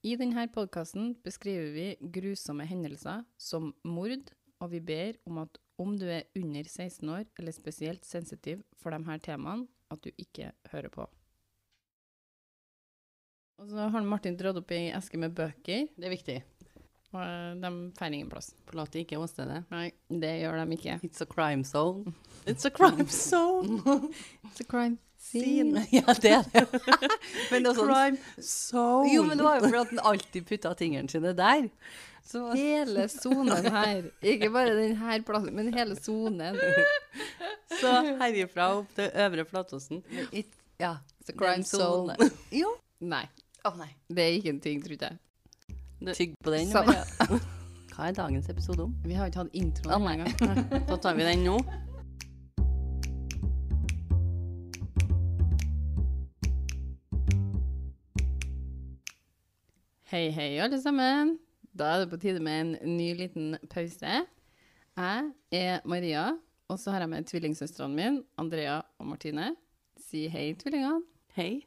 I denne podkasten beskriver vi grusomme hendelser som mord, og vi ber om at om du er under 16 år eller spesielt sensitiv for de her temaene, at du ikke hører på. Og så har Martin dratt opp ei eske med bøker, Det er viktig. og de får ingen plass. Forlater ikke åstedet. Nei, det gjør de ikke. It's a crime zone. It's a crime zone. It's a crime Scene. Ja, det er det. Men det sånn Crime zone. Jo, men det var jo fordi han alltid putta tingene sine der. Så Hele sonen her. Ikke bare denne plassen, men hele sonen. Så herifra opp til Øvre Flatåsen. Ja. Så crime zone. Jo. Nei, Oh, nei. det er ikke en ting, trodde jeg. Tygg på den. Hva er dagens episode om? Vi har ikke hatt introen engang. Da tar vi den nå. Hei, hei, alle sammen. Da er det på tide med en ny liten pause. Jeg er Maria, og så har jeg med tvillingsøstrene mine, Andrea og Martine. Si hei, tvillingene. Hei.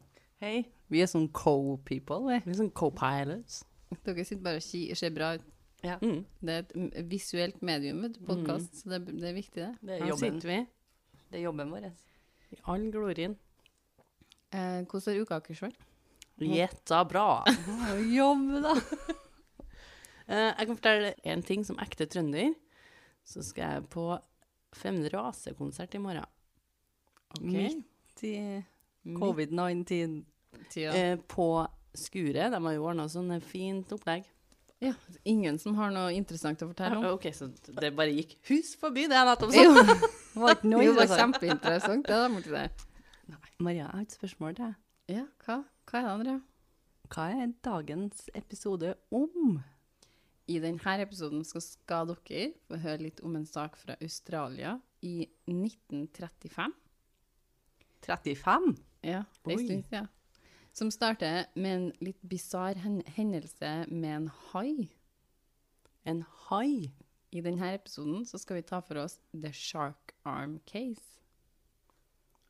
Hei. Vi er sånn co-people, vi. Vi er sånn co-pilots. Dere sitter bare og ser bra ut. Ja. Mm. Det er et visuelt medium, vet du, podkast, så det, det er viktig, det. Det er Her jobben. sitter vi Det er jobben vår. i all glorien. Eh, hvordan har uka deres vært? Gjetta bra. Jobb, da. Eh, jeg kan fortelle en ting som ekte trønder. Så skal jeg på Femte Rase-konsert i morgen. Midt i covid-19. Tida. Eh, på Skuret. De har jo ordna sånn fint opplegg. Ja, ingen som har noe interessant å fortelle om? OK, så det bare gikk hus forbi det jeg nettopp sa. Jo, Det var det var kjempeinteressant, det da, Maria, jeg har et spørsmål til deg. Ja, hva? Hva er det, Andrea? Hva er dagens episode om? I denne episoden skal, dere få høre litt om en sak fra Australia i 1935. 35? Ja, det er stund siden. Som starter med en litt bisarr hendelse med en hai. En hai. I denne episoden så skal vi ta for oss The Shark Arm Case.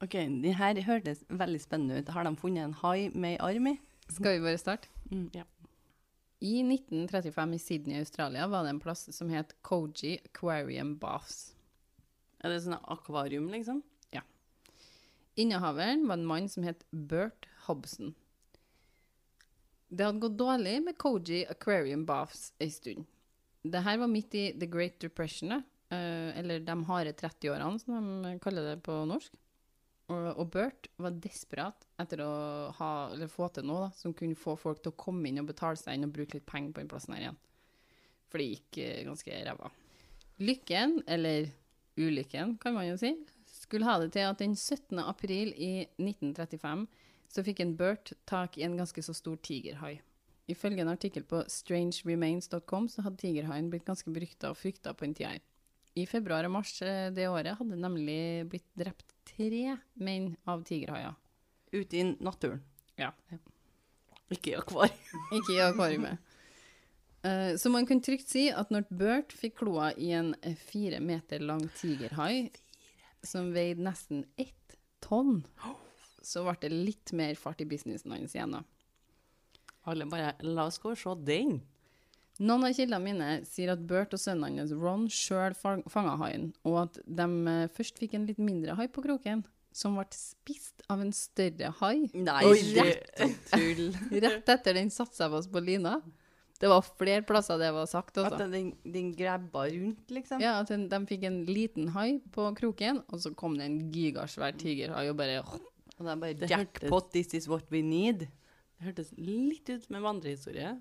Ok, de her hørtes veldig spennende ut. Har de funnet en hai med ei arm i? Skal vi bare starte? Mm. Ja. I 1935 i Sydney, Australia, var det en plass som het Koji Aquarium Baths. Er det sånn akvarium, liksom? Ja. Innehaveren var en mann som het Bert Hobson. Det hadde gått dårlig med Koji Aquarium Baths ei stund. Det her var midt i The Great Depression, eh, eller de harde 30-årene, som de kaller det på norsk. Og, Bert var desperat etter å ha, få til noe da, som kunne få folk til å komme inn og betale seg inn og bruke litt penger på den plassen her igjen. For det gikk eh, ganske ræva. Lykken, eller ulykken kan man jo si, skulle ha det til at den 17. april i 1935 så fikk en Bert tak i en ganske så stor tigerhai. Ifølge en artikkel på strangeremains.com så hadde tigerhaien blitt ganske berykta og frykta på en tid her. I februar og mars eh, det året hadde nemlig blitt drept tre menn av tigerhaier. Ute i naturen. Ja. Ikke i akvarium. Ikke i akvariet. Uh, så man kan trygt si at når Bert fikk kloa i en eh, fire meter lang tigerhai, som veide nesten ett tonn, så ble det litt mer fart i businessen hans igjen. da. Alle bare La oss gå og se den. Noen av kildene mine sier at Bert og sønnen hans Ron sjøl fanga haien, og at de eh, først fikk en litt mindre hai på kroken, som ble spist av en større hai Nei, Oi, rett rett etter den satte seg fast på lina. Det var flere plasser det var sagt. At Også. den, den grabba rundt, liksom. Ja, at den- de fikk en liten hai på kroken, og så kom det en gigasvær tigerhai og bare Og det er bare Det jackpot, this is what we need. Det hørtes litt ut som en vandrehistorie.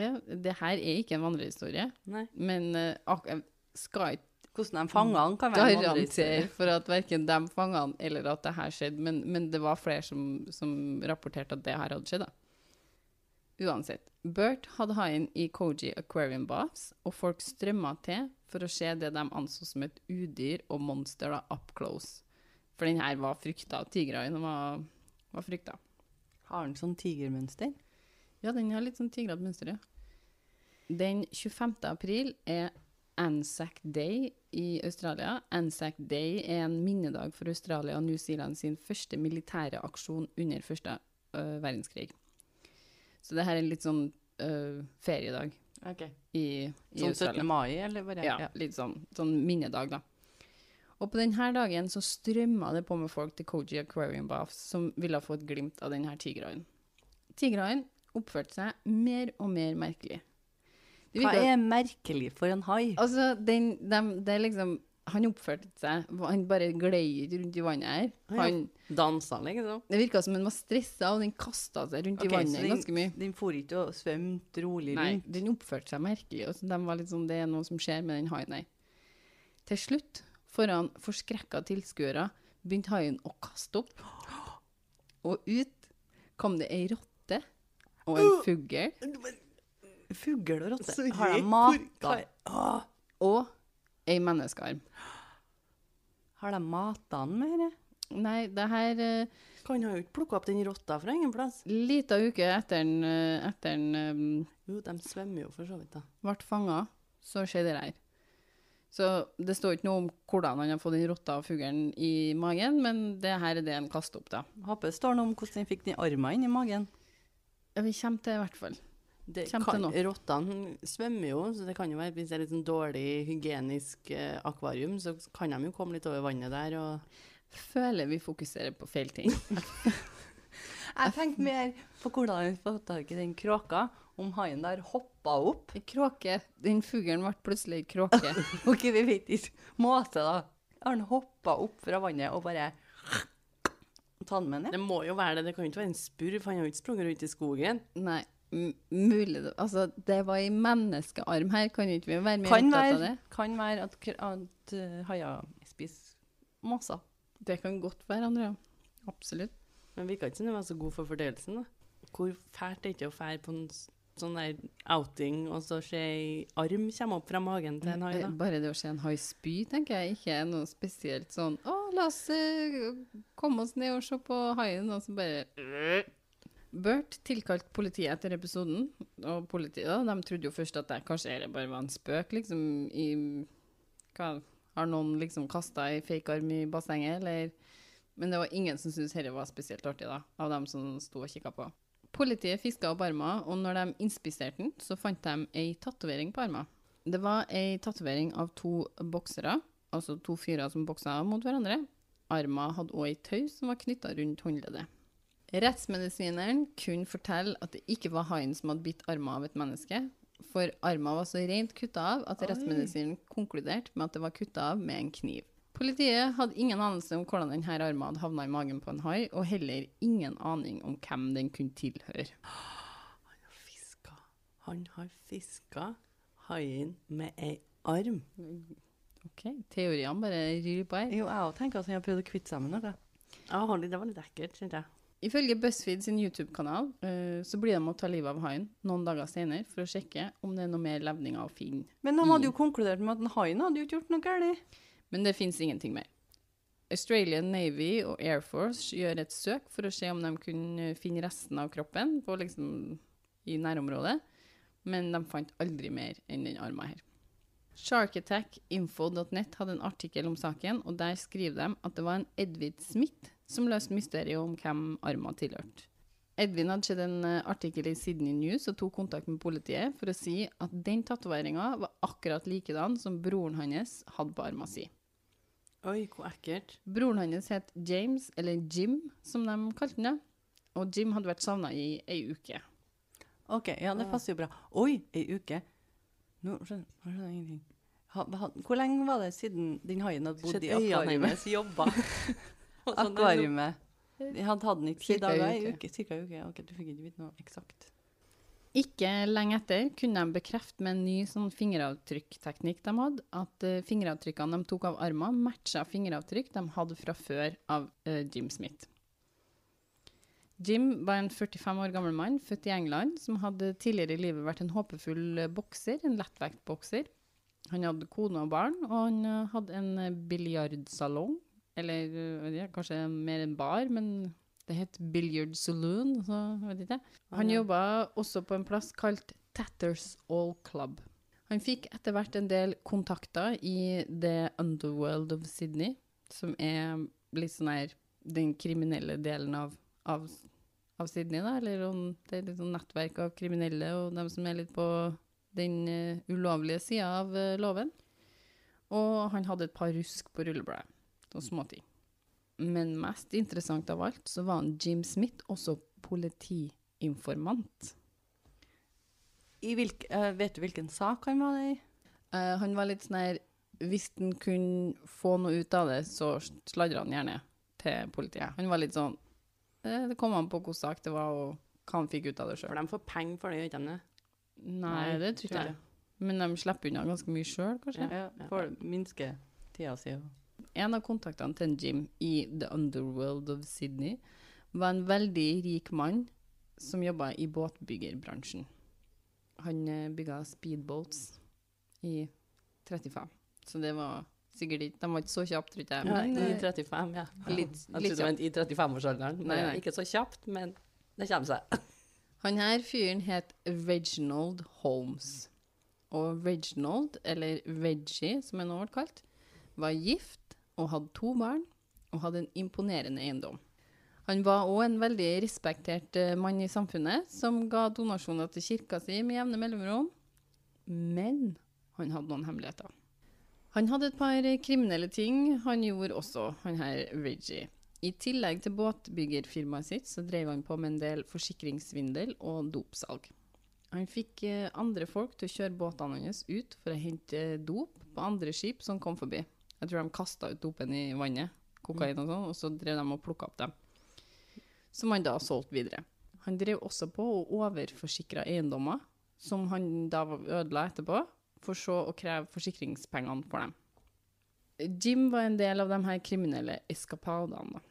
Ja, det her er ikke en vandrehistorie, Nei. men uh, jeg skal ikke Hvordan de fanga han, kan være en vandrehistorie. for at verken de fanga han eller at det her skjedde, men, men det var flere som, som rapporterte at det her hadde skjedd. da. Uansett. Bert hadde haien i Koji Aquarium Baths, og folk strømma til for å se det de anså som et udyr og monster da, up close. For den her var frykta. Tigerhaien var, var frykta. Har den sånn tigermønster? Ja, den har litt sånn tigrete mønster, ja. Den 25. april er Anzac Day i Australia. Anzac Day er en minnedag for Australia og New Zealand sin første militære aksjon under første uh, verdenskrig. Så det her er litt sånn uh, feriedag Ok. i, i Sånn 17. Mai, eller bare? Ja, litt sånn, sånn minnedag, da. Og på denne dagen så strømma det på med folk til Koji Aquarium Baths som ville få et glimt av denne tigerhaien. Tigerhaien oppførte seg mer og mer merkelig. Det Hva er merkelig for en hai? Altså, den, dem- det er liksom Han oppførte seg Han bare glei rundt i vannet her. Han, Dansa, liksom. det virka som han var stressa, og den kasta seg rundt okay, i vannet den, ganske mye. Den for ikke og svømte rolig Nei, den oppførte seg merkelig. Og så de var litt sånn, det er noe som skjer med den haien her. Til slutt, foran forskrekka tilskuere, begynte haien å kaste opp. Og ut kom det ei rotte og en fugl Fugl og rotte. Har de mata? og ei menneskearm. Har de mata den med dette? Nei, det her eh, Kan ha jo ikke plukka opp den rotta fra ingen plass. Lita uke etter den, eh, etter den eh, Jo, de svømmer jo for så vidt, da. ble fanga, så skjedde det her. Så det står ikke noe om hvordan han har fått den rotta og fuglen i magen, men det her er det han kaster opp, da. Håper det står noe om hvordan han fikk den armen inn i magen. Ja, vi kommer til i hvert fall. Det kan, rottene svømmer jo, så det kan jo være hvis det er litt sånn dårlig hygienisk eh, akvarium, så kan de jo komme litt over vannet der og Føler vi fokuserer på feil ting. Jeg tenkte mer på hvordan vi får tak i den kråka, om haien der hoppa opp. Kråke. Den fuglen ble plutselig kråke. Ok, vi vet ikke måte, da. Har han hoppa opp fra vannet og bare ta ja. Det må jo være det, det kan jo ikke være en spurv, han har jo ikke sprunget rundt i skogen. Nei, m- mulig Altså, det var i menneskearm her, kan ikke vi være mer Kan opptatt av det? kan være at, at uh, haier spiser måser. Det kan godt være, Andrea. Absolutt. Men virka ikke som det var så god for fordøyelsen, da. Hvor fælt er det ikke å fære på en sånn der outing, og så se ei arm komme opp fra magen til en hai, da? Eh, Bare det å se en hai spy, tenker jeg ikke er noe spesielt sånn Å, la oss eh, komme oss ned og se på haien, og så bare Bert tilkalte politiet etter episoden, og politiet da, de trodde jo først at det kanskje det bare var en spøk, liksom, i hva, Har noen liksom kasta ei fake arm i bassenget, eller Men det var ingen som syntes dette var spesielt artig, da, av dem som sto og kikka på. Politiet fiska opp armen, og når de inspiserte den, så fant de ei tatovering på armen. Det var ei tatovering av to boksere, altså to fyrer som boksa mot hverandre. Armen hadde òg ei tau som var knytta rundt håndleddet. Rettsmedisineren kunne fortelle at det ikke var haien som hadde bitt armen av et menneske, for armen var så rent kutta av at rettsmedisineren konkluderte med at det var kutta av med en kniv. Politiet hadde ingen anelse om hvordan denne armen hadde havna i magen på en hai, og heller ingen aning om hvem den kunne tilhøre. Fiska. Han har fiska haien med ei arm. Ok, teoriene bare ryr på her. Jo, jeg òg tenker at han har prøvd å kvitte seg med noe. Ja, det var litt ekkelt, kjente jeg. Ifølge BuzzFeed sin YouTube-kanal eh, så blir de å ta livet av haien noen dager senere for å sjekke om det er noe mer levninger å finne. Men de hadde jo konkludert med at den haien hadde jo ikke gjort noe galt. Men det fins ingenting mer. Australian Navy og Air Force gjør et søk for å se om de kunne finne resten av kroppen på liksom, i nærområdet, men de fant aldri mer enn den armen her. Sharkattackinfo.net hadde en artikkel om saken, og der skriver de at det var en Edvid Smith som løste mysteriet om hvem armen tilhørte. Edvin hadde sett en eh, artikkel i Sydney News og tok kontakt med politiet for å si at den tatoveringa var akkurat likedan som broren hans hadde på armen sin. Oi, hvor ekkelt. Broren hans het James, eller Jim, som de kalte han. ja. Og Jim hadde vært savna i ei uke. OK, ja, det passer jo bra. Oi, ei uke. Nå skjønner nå skjønner jeg ingenting. Ha, ha, hvor lenge var det siden den haien hadde bodd i akvariet? hennes jobba. akvariet. det. De hadde hatt den i ti dager, ei uke. uke. Cirka ei uke. Ok, du fikk ikke vite noe eksakt. Ikke lenge etter kunne de bekrefte med en ny sånn fingeravtrykkteknikk de hadde, at uh, fingeravtrykkene de tok av armene, matcha fingeravtrykk de hadde fra før av uh, Jim Smith. Jim var en 45 år gammel mann født i England som hadde tidligere i livet vært en håpefull eh, bokser, en lettvektbokser. Han hadde kone og barn, og han hadde en biljardsalong. Eller ja, kanskje mer en bar, men det het Billiard Saloon, så jeg vet ikke. Han ja. jobba også på en plass kalt Tatters All Club. Han fikk etter hvert en del kontakter i The Underworld of Sydney, som er litt sånn her den kriminelle delen av, av av Sydney, da, eller om det er litt sånn nettverk av kriminelle og dem som er litt på den uh, ulovlige sida av uh, loven. Og han hadde et par rusk på rullebladet, sånne småting. Men mest interessant av alt så var han Jim Smith også politiinformant. I hvilk, uh, vet du hvilken sak han var i? Uh, han var litt sånn her Hvis han kunne få noe ut av det, så sladra han gjerne til politiet. Han var litt sånn uh, Det kom an på hvilken sak det var, og hva han fikk ut av det For de får penger for det, gjør ikke de det? Nei, det tror ikke jeg. Men de slipper unna ganske mye sjøl, kanskje. Ja, for å minske tida si. En av kontaktene til en Jim i The Underworld of Sydney var en veldig rik mann som jobba i båtbyggerbransjen. Han eh, bygga speedboats i 35, så det var sikkert ikke De var ikke så kjappe, tror jeg. Men, I eh, 35, ja. litt, ja. litt det i 35-årsalderen. Nei, nei. Ikke så kjapt, men det kommer seg. Han her fyren het Reginald Holmes. Og Reginald, eller Reggie som han nå ble kalt, var gift og hadde to barn og hadde en imponerende eiendom. Han var òg en veldig respektert eh, mann i samfunnet, som ga donasjoner til kirka si med jevne mellomrom. Men han hadde noen hemmeligheter. Han hadde et par kriminelle ting han gjorde også, han her Reggie. I tillegg til båtbyggerfirmaet sitt, så drev han på med en del forsikringssvindel og dopsalg. Han fikk eh, andre folk til å kjøre båtene hans ut for å hente eh, dop på andre skip som kom forbi. Jeg tror de kasta ut dopen i vannet, kokain og sånn, og så drev de og plukka opp dem. Som han da solgte videre. Han drev også på å overforsikre eiendommer, som han da ødela etterpå, for så å kreve forsikringspengene for dem. Jim var en del av de her kriminelle eskapadene.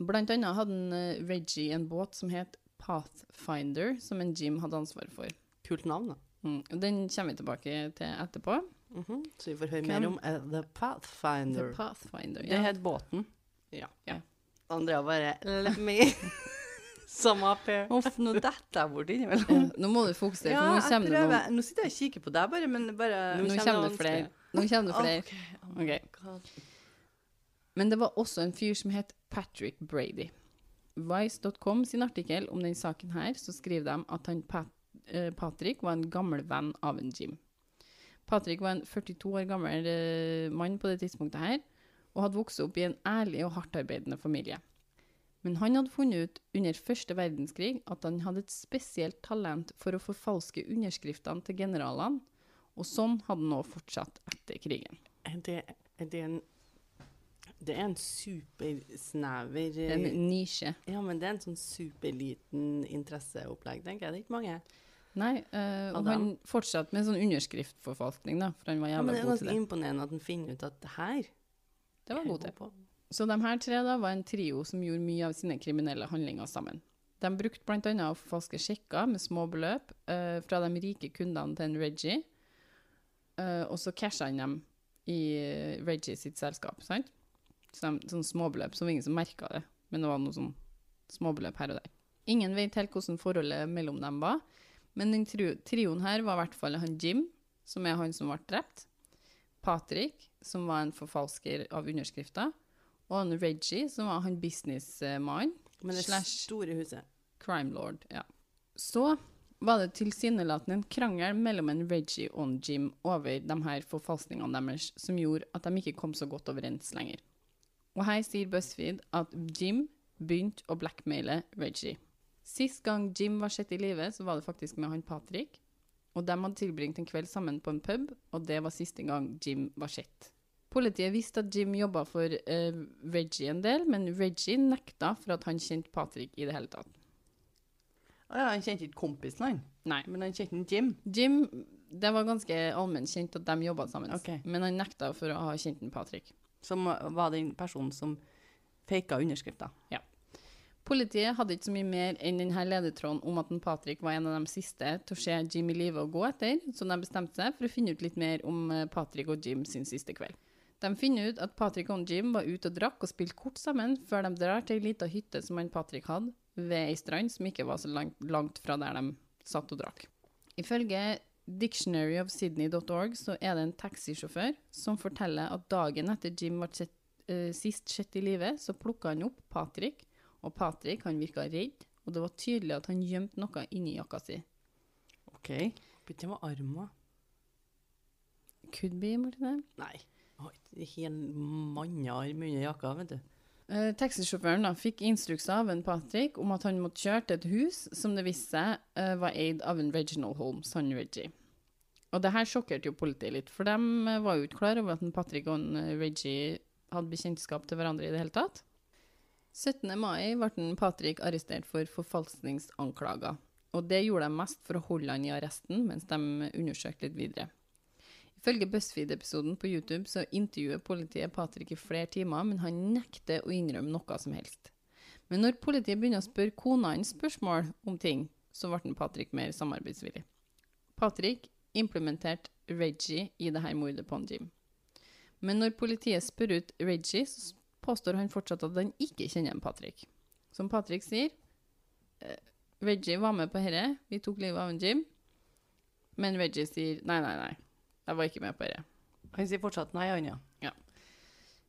Blant annet hadde en, eh, Reggie en båt som het Pathfinder, som en Jim hadde ansvar for. Kult navn, da. Mm. Den kommer vi tilbake til etterpå. Mhm. Så vi får høre Hvem- mer om uh, The Pathfinder. The Pathfinder, ja. Det het båten. Ja. Ja. Andrea bare Let me som up here. Uff, nå detter jeg bort innimellom. Ja, Nå må du fokusere, Ja, for nå kommer det noen. Nå sitter jeg og kikker på deg bare, men bare nå Nå kommer kommer det flere. Nå kommer det flere. Okay. Oh. Men det var også en fyr som het Patrick Brady. Vice.com sin artikkel om den saken her, så skriver de at han Pat, eh, Patrick var en gammel venn av en Jim. Patrick var en 42 år gammel eh, mann på det tidspunktet her, og hadde vokst opp i en ærlig og hardtarbeidende familie. Men han hadde funnet ut under første verdenskrig at han hadde et spesielt talent for å forfalske underskriftene til generalene, og sånn hadde han nå fortsatt etter krigen. Det, det, er en Det er en supersnever En nisje. Ja, men det er en sånn superliten interesseopplegg, tenker jeg. Det er ikke mange. Nei, øh, og han fortsatte med sånn underskriftforfalskning, da, for han var Ja, jævla men det er god til ganske det. imponerende at han finner ut at det her Det var er god til. på. Så de her tre da var en trio som gjorde mye av sine kriminelle handlinger sammen. De brukte annet å forfalske sjekker med små beløp eh, fra de rike kundene til en Reggie, eh, og så casha han dem i Reggie sitt selskap, sant? Så de, sånn småbeløp, så var ingen som merka det, men det var noe sånn småbeløp her og der. Ingen vet helt hvordan forholdet mellom dem var, men den trio, trioen her var i hvert fall han Jim, som er han som ble drept, Patrick, som var en forfalsker av underskrifter, og han Reggie, som var han businessmannen, Men det store huset crime lord, ja. Så var det tilsynelatende en krangel mellom en Reggie og en Jim over de her forfalskningene deres, som gjorde at de ikke kom så godt overens lenger. Og her sier BuzzFeed at Jim begynte å blackmaile Reggie. Sist gang Jim var sett i live, så var det faktisk med han Patrick, og de hadde tilbringt en kveld sammen på en pub, og det var siste gang Jim var sett. Politiet visste at Jim jobba for uh, Reggie en del, men Reggie nekta for at han kjente Patrick i det hele tatt. Å ja, han kjente ikke kompisen han, Nei. men han kjente Jim. Jim, det var ganske allment kjent at de jobba sammen, okay. men han nekta for å ha kjent en Patrick. Som var den personen som faka underskrifta. Politiet hadde ikke så mye mer enn denne ledetråden om at Patrick var en av de siste til å se Jim i live og gå etter, så de bestemte seg for å finne ut litt mer om eh, Patrick og Jim sin siste kveld. De finner ut at Patrick og Jim var ute og drakk og spilte kort sammen før de drar til ei lita hytte som han Patrick hadde, ved ei strand som ikke var så langt, langt fra der de satt og drakk. Ifølge dictionaryofsydney.org så er det en taxisjåfør som forteller at dagen etter Jim ble sett, uh, sist sett i live, så plukka han opp Patrick, og Patrick han virka redd og det var tydelig at han gjemte noe inni jakka si. OK. Begynte med armer. Could be, Martine. Nei. Ikke en mannearm under jakka, vet du. Eh, Taxisjåføren fikk instrukser av en Patrick om at han måtte kjøre til et hus som det viste seg eh, var eid av en Reginald Holmes, han Reggie. Og det her sjokkerte jo politiet litt, for de eh, var jo ikke klar over at en Patrick og en eh, Reggie hadde bekjentskap til hverandre i det hele tatt. 17. mai ble Patrick arrestert for forfalskningsanklager, og det gjorde de mest for å holde han i arresten mens de undersøkte litt videre. Ifølge BuzzFeed-episoden på YouTube så intervjuer politiet Patrick i flere timer, men han nekter å innrømme noe som helst. Men når politiet begynner å spørre kona hans spørsmål om ting, så ble Patrick mer samarbeidsvillig. Patrick implementerte Reggie i dette mordet på Jim. Men når politiet spør ut Reggie, så påstår han fortsatt at han ikke kjenner en Patrick. Som Patrick sier, eh, Reggie var med på dette, vi tok livet av en Jim. Men Reggie sier nei, nei, nei, jeg var ikke med på dette. Han sier fortsatt nei, han, ja.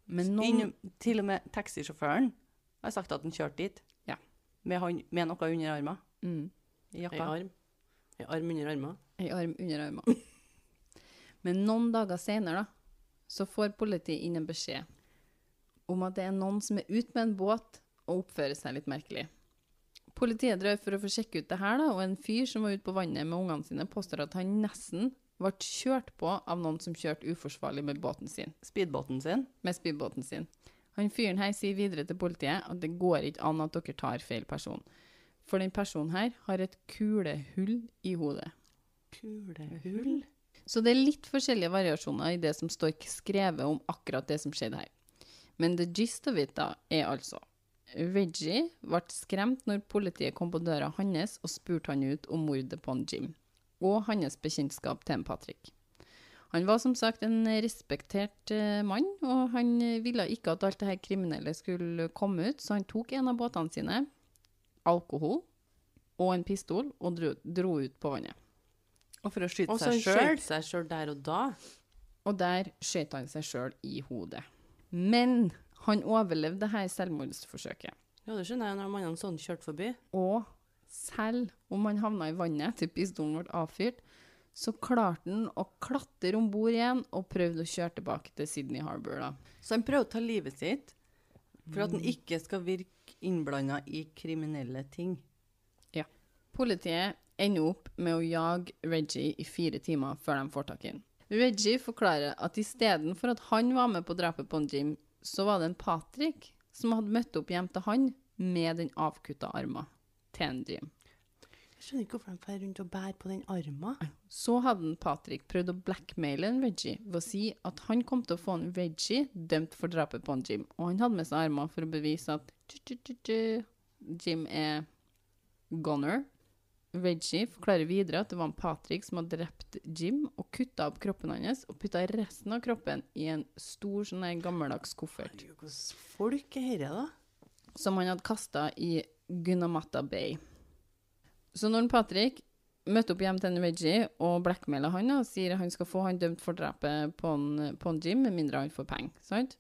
Men noen Inn, til og med taxisjåføren har sagt at han kjørte dit. Ja. Med, han, med noe under armen. mm, I Ei jakka. arm. Ei arm under armen. ei arm under armen. Men noen dager senere, da, så får politiet inn en beskjed om at det er noen som er ute med en båt og oppfører seg litt merkelig. Politiet drar for å få sjekke ut det her, da, og en fyr som var ute på vannet med ungene sine, påstår at han nesten ble kjørt på av noen som kjørte uforsvarlig med båten sin. Speedbåten sin. med speedbåten sin. Han fyren her sier videre til politiet at det går ikke an at dere tar feil person. For den personen her har et kulehull i hodet. Kulehull. Så det er litt forskjellige variasjoner i det som står skrevet om akkurat det som skjedde her. Men the gist of it da er altså Reggie ble skremt når politiet kom på døra hans og spurte han ut om mordet på en Jim, og hans bekjentskap til en Patrick. Han var som sagt en respektert uh, mann, og han ville ikke at alt det her kriminelle skulle komme ut, så han tok en av båtene sine, alkohol og en pistol, og dro, dro ut på vannet. Og for å skyte Og så seg han sjøl. skjøt seg sjøl der og da. Og der skjøt han seg sjøl i hodet. Men han overlevde det her selvmordsforsøket. Ja, det skjønner jeg når mannene sånn kjørte forbi. Og selv om han havna i vannet etter pistolen ble avfyrt, så klarte han å klatre om bord igjen og prøvde å kjøre tilbake til Sydney Harbour. da. Så han prøver å ta livet sitt for at han ikke skal virke innblanda i kriminelle ting. Ja. Politiet ender opp med å jage Reggie i fire timer før de får tak i ham. Reggie forklarer at istedenfor at han var med på drapet på en Jim, så var det en Patrick som hadde møtt opp hjem til han med den avkutta armen til en Jim. Jeg skjønner ikke hvorfor han drar rundt og bærer på den armen. Så hadde en Patrick prøvd å blackmaile en Reggie ved å si at han kom til å få en Reggie dømt for drapet på en Jim, og han hadde med seg armer for å bevise at Jim er goner. Reggie forklarer videre at det var en Patrick som hadde drept Jim og kutta opp kroppen hans og putta resten av kroppen i en stor sånn gammeldags koffert Hvordan folk er dette, da? som han hadde kasta i Gunnamatta Bay. Så når Patrick møtte opp hjem til en Reggie og blackmailer han og sier han skal få han dømt for drapet på en, på en Jim, med mindre han får penger, sant?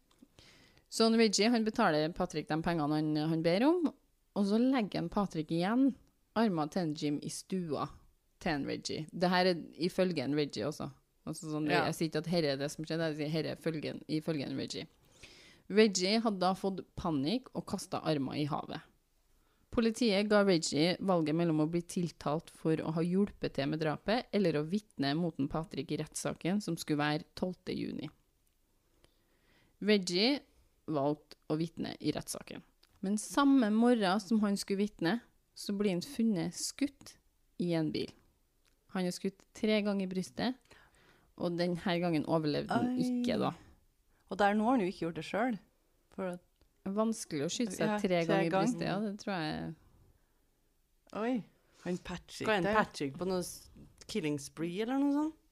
Så Veggie Reggie han betaler Patrick de pengene han, han ber om, og så legger han Patrick igjen armene til en Jim i stua til en Reggie. Det her er ifølge en Reggie også. Altså sånn, Ja. Jeg sier ikke at herre er det som skjedde, jeg sier herre er følgen, ifølge en Reggie. Reggie hadde da fått panikk og kasta armer i havet. Politiet ga Reggie valget mellom å bli tiltalt for å ha hjulpet til med drapet, eller å vitne mot en Patrick i rettssaken, som skulle være 12. juni. Reggie valgte å vitne i rettssaken. Men samme morgen som han skulle vitne, så blir han funnet skutt i en bil. Han er skutt tre ganger i brystet, og denne gangen overlevde han Oi. ikke, da. Og der nå har han jo ikke gjort det sjøl. At Vanskelig å skyte seg Ja, tre ganger i brystet, ja, det tror jeg Oi. Han Patrick Skal en. Patrick på noe killing spree eller noe sånt?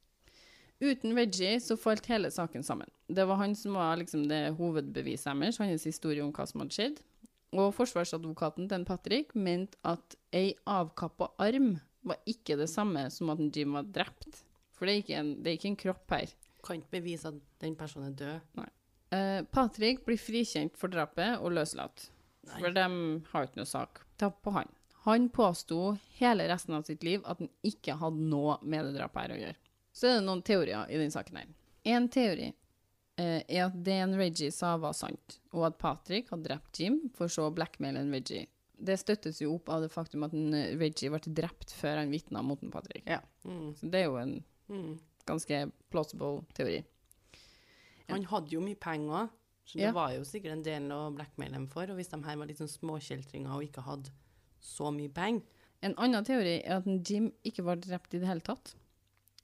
Uten Reggie så falt hele saken sammen. Det var han som var liksom det hovedbeviset deres, hans historie om hva som hadde skjedd. Og forsvarsadvokaten til Patrick mente at ei avkappa arm var ikke det samme som at Jim var drept. For det er ikke en, det er ikke en kropp her. Kan ikke bevise at den personen er død. Eh, Patrick blir frikjent for drapet og løslatt. Nei. For de har ikke noe sak ta på han. Han påsto hele resten av sitt liv at han ikke hadde noe med det drapet her å gjøre. Så er det noen teorier i denne saken her. En teori er at det en Reggie sa var sant, og at Patrick hadde drept Jim for så å blackmaile en Reggie. Det støttes jo opp av det faktum at en eh, Reggie ble drept før han vitna mot en Patrick. Ja. Mm. Så det er jo en Mm. ganske plausible teori. Han hadde jo mye penger, så det Ja. var jo sikkert en del å blackmaile dem for. Og hvis de her var litt sånn småkjeltringer og ikke hadde så mye penger En annen teori er at en Jim ikke ble drept i det hele tatt.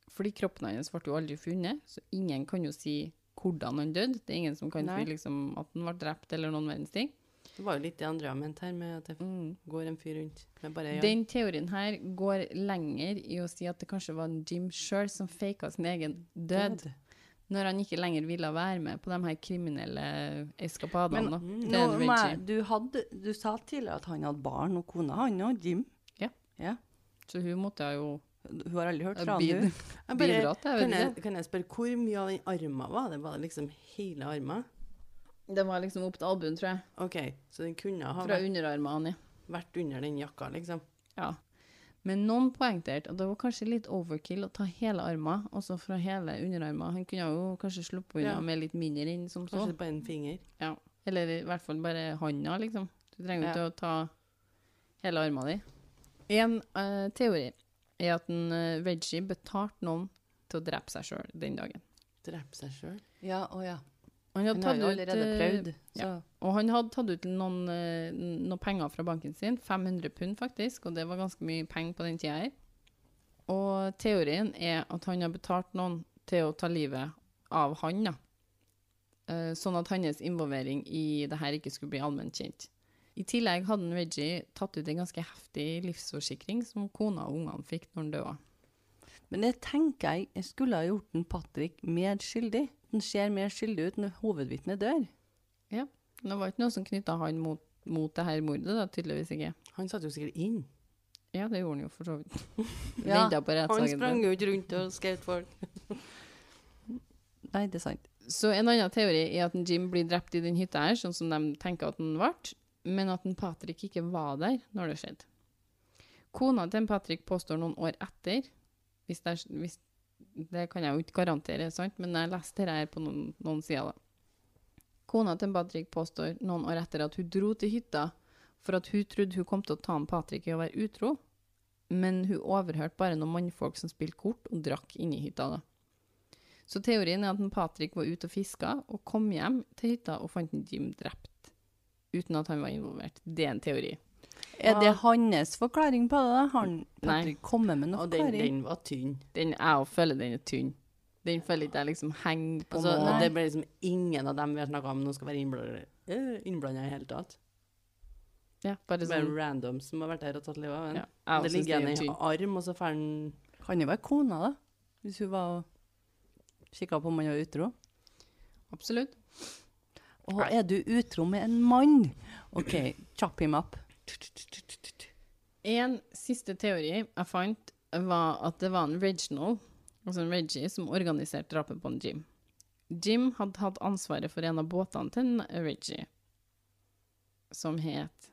Fordi kroppen hans ble jo aldri funnet, så ingen kan jo si hvordan han døde. Det er ingen som kan si liksom at han ble drept eller noen verdens ting. Det var jo litt det andre jeg mente her, med at det Mm. går en fyr rundt med bare ja. Den teorien her går lenger i å si at det kanskje var Jim sjøl som faka sin egen død, når han ikke lenger ville være med på de her kriminelle eskapadene. Men Nå, en må Reggie. jeg- du, hadde, du sa tidligere at han hadde barn og kone, han og Jim. Ja. ja. Så hun måtte jo Hun har aldri hørt fra han, du. Jeg bare, Bidratt, jeg kan, jeg, kan jeg spørre, hvor mye av den armen var det? Var det liksom hele armen? Det var liksom opp til albuen, tror jeg. OK, så den kunne ha Fra vært, underarmene. ja. vært under den jakka, liksom. Ja. Men noen poengterte at det var kanskje litt overkill å ta hele armen, også fra hele underarmen. Han kunne jo kanskje sluppet unna Ja. med litt mindre inn som så. Kanskje bare en finger. Ja. Eller i hvert fall bare handa, liksom. Du trenger jo Ja. ikke å ta hele armen din. En uh, teori er at en, uh, veggie betalte noen til å drepe seg sjøl den dagen. Drepe seg sjøl. Ja, å ja. Han hadde Han har jo ut, allerede eh, prøvd. Ja. Og han hadde tatt ut noen, eh, noen penger fra banken sin, 500 pund faktisk, og det var ganske mye penger på den tida her. Og teorien er at han har betalt noen til å ta livet av han, da. Eh, sånn at hans involvering i det her ikke skulle bli allment kjent. I tillegg hadde Veggie Reggie tatt ut en ganske heftig livsforsikring som kona og ungene fikk når han døde. Men det tenker jeg jeg skulle ha gjort en Patrick mer skyldig. Han ser mer skyldig ut når hovedvitnet dør. Ja, Det var ikke noe som knytta han mot, mot det her mordet, da, tydeligvis ikke. Han satt jo sikkert inn. Ja, det gjorde han jo for så vidt. Ja, Han sprang jo ikke rundt og skjøt folk. Nei, det er sant. Så en annen teori er at Jim blir drept i den hytta her, sånn som de tenker at han ble, men at en Patrick ikke var der når det skjedde. Kona til en Patrick påstår noen år etter, hvis det, er, hvis, det kan jeg jo ikke garantere, sant? men jeg leste dette her på noen, noen sider. Da. Kona til en Patrick påstår noen år etter at hun dro til hytta for at hun trodde hun kom til å ta en Patrick i å være utro, men hun overhørte bare noen mannfolk som spilte kort og drakk inni hytta. da. Så teorien er at en Patrick var ute og fiska, og kom hjem til hytta og fant en Jim drept. Uten at han var involvert. Det er en teori. Er det hans forklaring på det? da? Han. Patrick kommer med noe forklaring? den, den var tynn. Den jeg føler den er tynn. Den føler ikke jeg liksom henger på Altså, noe. det ble liksom ingen av dem vi har snakka om nå skal være innblanda i det hele tatt. Ja, bare sånn. bare random som har vært her og tatt livet av en. Ja, det ligger igjen en arm, og så får den Kan jo være kona, da. Hvis hun var og kikka på om han var utro. Absolutt. Og er du utro med en mann? OK, chop him up. En siste teori jeg fant, var at det var en Reginald, altså en Reggie, som organiserte drapet på en Jim. Jim hadde hatt ansvaret for en av båtene til en Reggie, som het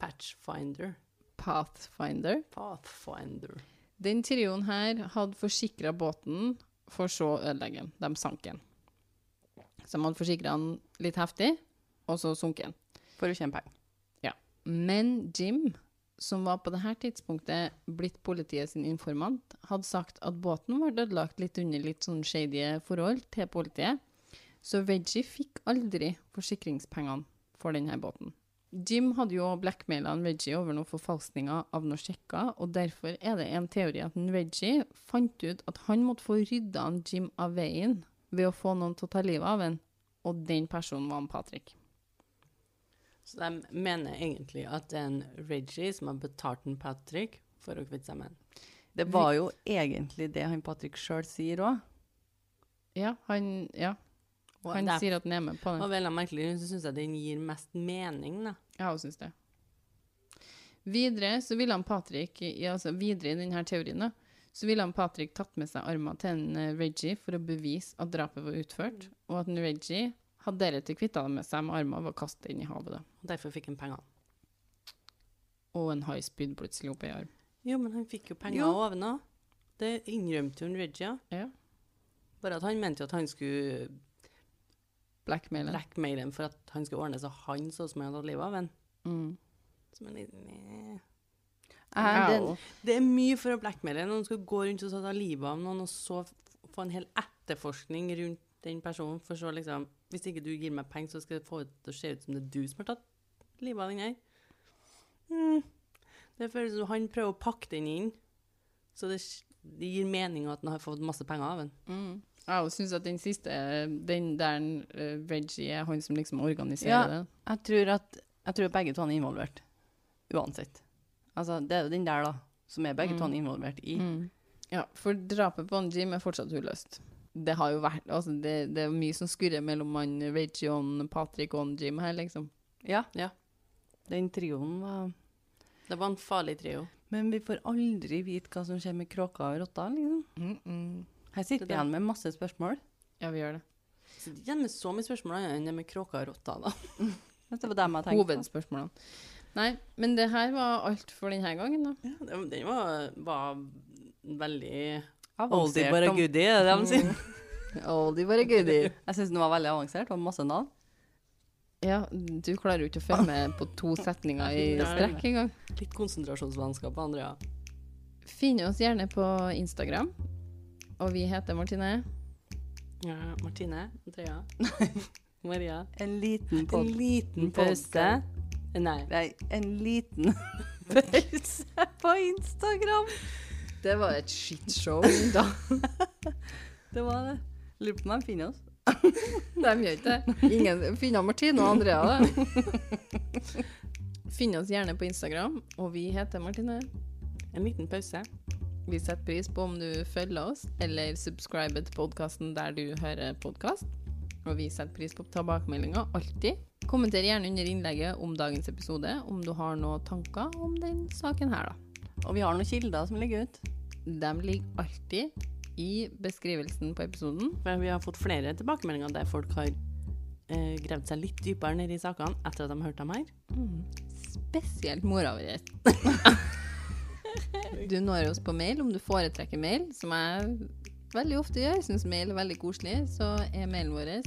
Patchfinder. Pathfinder. Pathfinder. Den trioen her hadde forsikra båten, for så å ødelegge den. De sank den. De hadde forsikra den litt heftig, og så sunket den. For å tjene penger. Men Jim, som var på dette tidspunktet blitt politiet sin informant, hadde sagt at båten var ødelagt litt under litt sånn shady forhold til politiet, så Reggie fikk aldri forsikringspengene for denne båten. Jim hadde jo blackmaila Reggie over noen forfalskninger av noen sjekker, og derfor er det en teori at en Reggie fant ut at han måtte få rydda Jim av veien ved å få noen til å ta livet av en, og den personen var en Patrick. Så de mener egentlig at det er en Reggie som har betalt en Patrick for å kvitte seg med den. Det var jo egentlig det han Patrick sjøl sier òg. Ja, han, ja. Han det sier at han er med på Og det. veldig merkelig, så syns jeg den gir mest mening, da. Ja, hun syns det. Videre så ville han Patrick, altså videre i denne teorien, da, så ville han Patrick tatt med seg armene til en eh, Reggie for å bevise at drapet var utført, og at en Reggie hadde deretter kvitta med seg med armene ved å kaste inn i havet. da. Og derfor fikk han pengene. og en high speed plutselig opp i arm. Jo, men han fikk jo penger Jo. ovenå. Det innrømte jo en Reggie. Ja. Bare at han mente jo at han skulle Blackmailen. blackmaile for at han skulle ordne så han så som han hadde livet av en. Mm. Som en liten Den, Det er mye for å blackmaile. Noen skal gå rundt og ta livet av noen, og så få en hel etterforskning rundt den personen. For så liksom Hvis ikke du gir meg penger, så skal det få det til å se ut som det er du som har tatt livet av den her. Mm. Det føles som han prøver å pakke den inn, så det, det gir mening at han har fått masse penger av den. Mm. Jeg syns at den siste, den der uh, Reggie er han som liksom organiserer Ja. det. jeg, tror at, jeg tror begge to er involvert. Uansett. Altså, det er jo den der, da, som er begge to Mm. involvert i. Mm. Ja, for drapet på han Jim er fortsatt uløst. Det har jo vært Altså, det, det er mye som skurrer mellom han Reggie og Patrick og Jim her, liksom. Ja. Ja. Den trioen var Det var en farlig trio. Men vi får aldri vite hva som skjer med kråka og rotta, liksom. Her sitter vi igjen med masse spørsmål. Ja, vi gjør det. Så det er med så mye spørsmål enn det med kråka og rotta, da. Hvis det var dem jeg tenkte. Hovedspørsmålene. Nei, men det her var alt for denne gangen, da. Ja, den den var, var veldig Oldie but a goodie, er det de sier. Oldie bare goodie. Jeg syns den var veldig avansert, og masse navn. Ja, du klarer jo ikke å følge med på to setninger i strekk engang. Litt konsentrasjonsvennskap, Andrea. Finn oss gjerne på Instagram. Og vi heter Martine. Ja, Martine, Andrea, Maria. En liten En liten pause. Nei. Nei, en liten pause på Instagram. Det var et shitshow, da. Det var det. Lurer på om de finner oss. De gjør ikke det. Ingen finner Martine og Andrea, det. Finn oss gjerne på Instagram, og vi heter Martine. En liten pause. Vi setter pris på om du følger oss, eller subscriber til podkasten der du hører podkast. Og vi setter pris på tilbakemeldinger, alltid. Kommenter gjerne under innlegget om dagens episode, om du har noen tanker om den saken her, da. Og vi har noen kilder som ligger ut. De ligger alltid i beskrivelsen på episoden. For vi har fått flere tilbakemeldinger der folk har eh, gravd seg litt dypere ned i sakene etter at de har hørt dem her. Spesielt mora vår. Du når oss på mail om du foretrekker mail, som jeg veldig ofte gjør. Jeg syns mail er veldig koselig. Så er mailen vår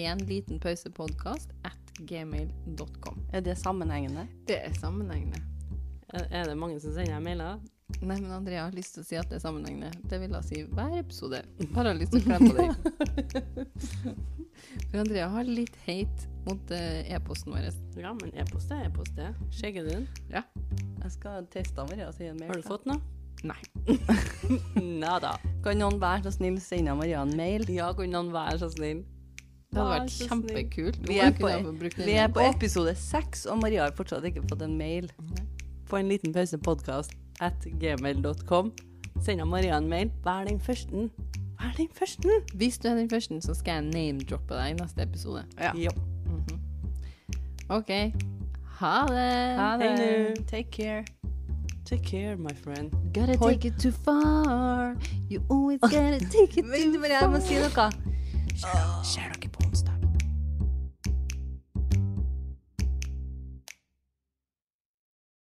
en liten at gmail.com. Er det sammenhengende? Det er sammenhengende. Er, er det mange som sender mailer? Nei, men Andrea har lyst til å si at det er sammenhengende. Det vil jeg si hver episode. Bare har lyst til å klemme på deg. For Andrea har litt hate mot eh, e-posten vår. Ja, men e-post er e-post, det. Skjegger du den? Jeg skal teste Maria og si en mail. Har du fått noe? Nei. Nada. Kan noen være så snill sende Maria en mail? Ja, kan noen være så snill? Det hadde vært kjempekult. Vi er på- Vi er på episode seks, og Maria har fortsatt ikke fått en mail. På en liten pause podcast at gmail.com. Send Maria en mail. Vær den første. Vær den første. Hvis du er den første, så skal jeg name-droppe deg i neste episode. Ja. Ja. OK. Ha det. Ha det. Hey, Take care. Take care, my friend. Gotta Hold. take it too far. You always gotta take it too far. Vent, Maria, jeg må si noe. Ser dere på onsdag?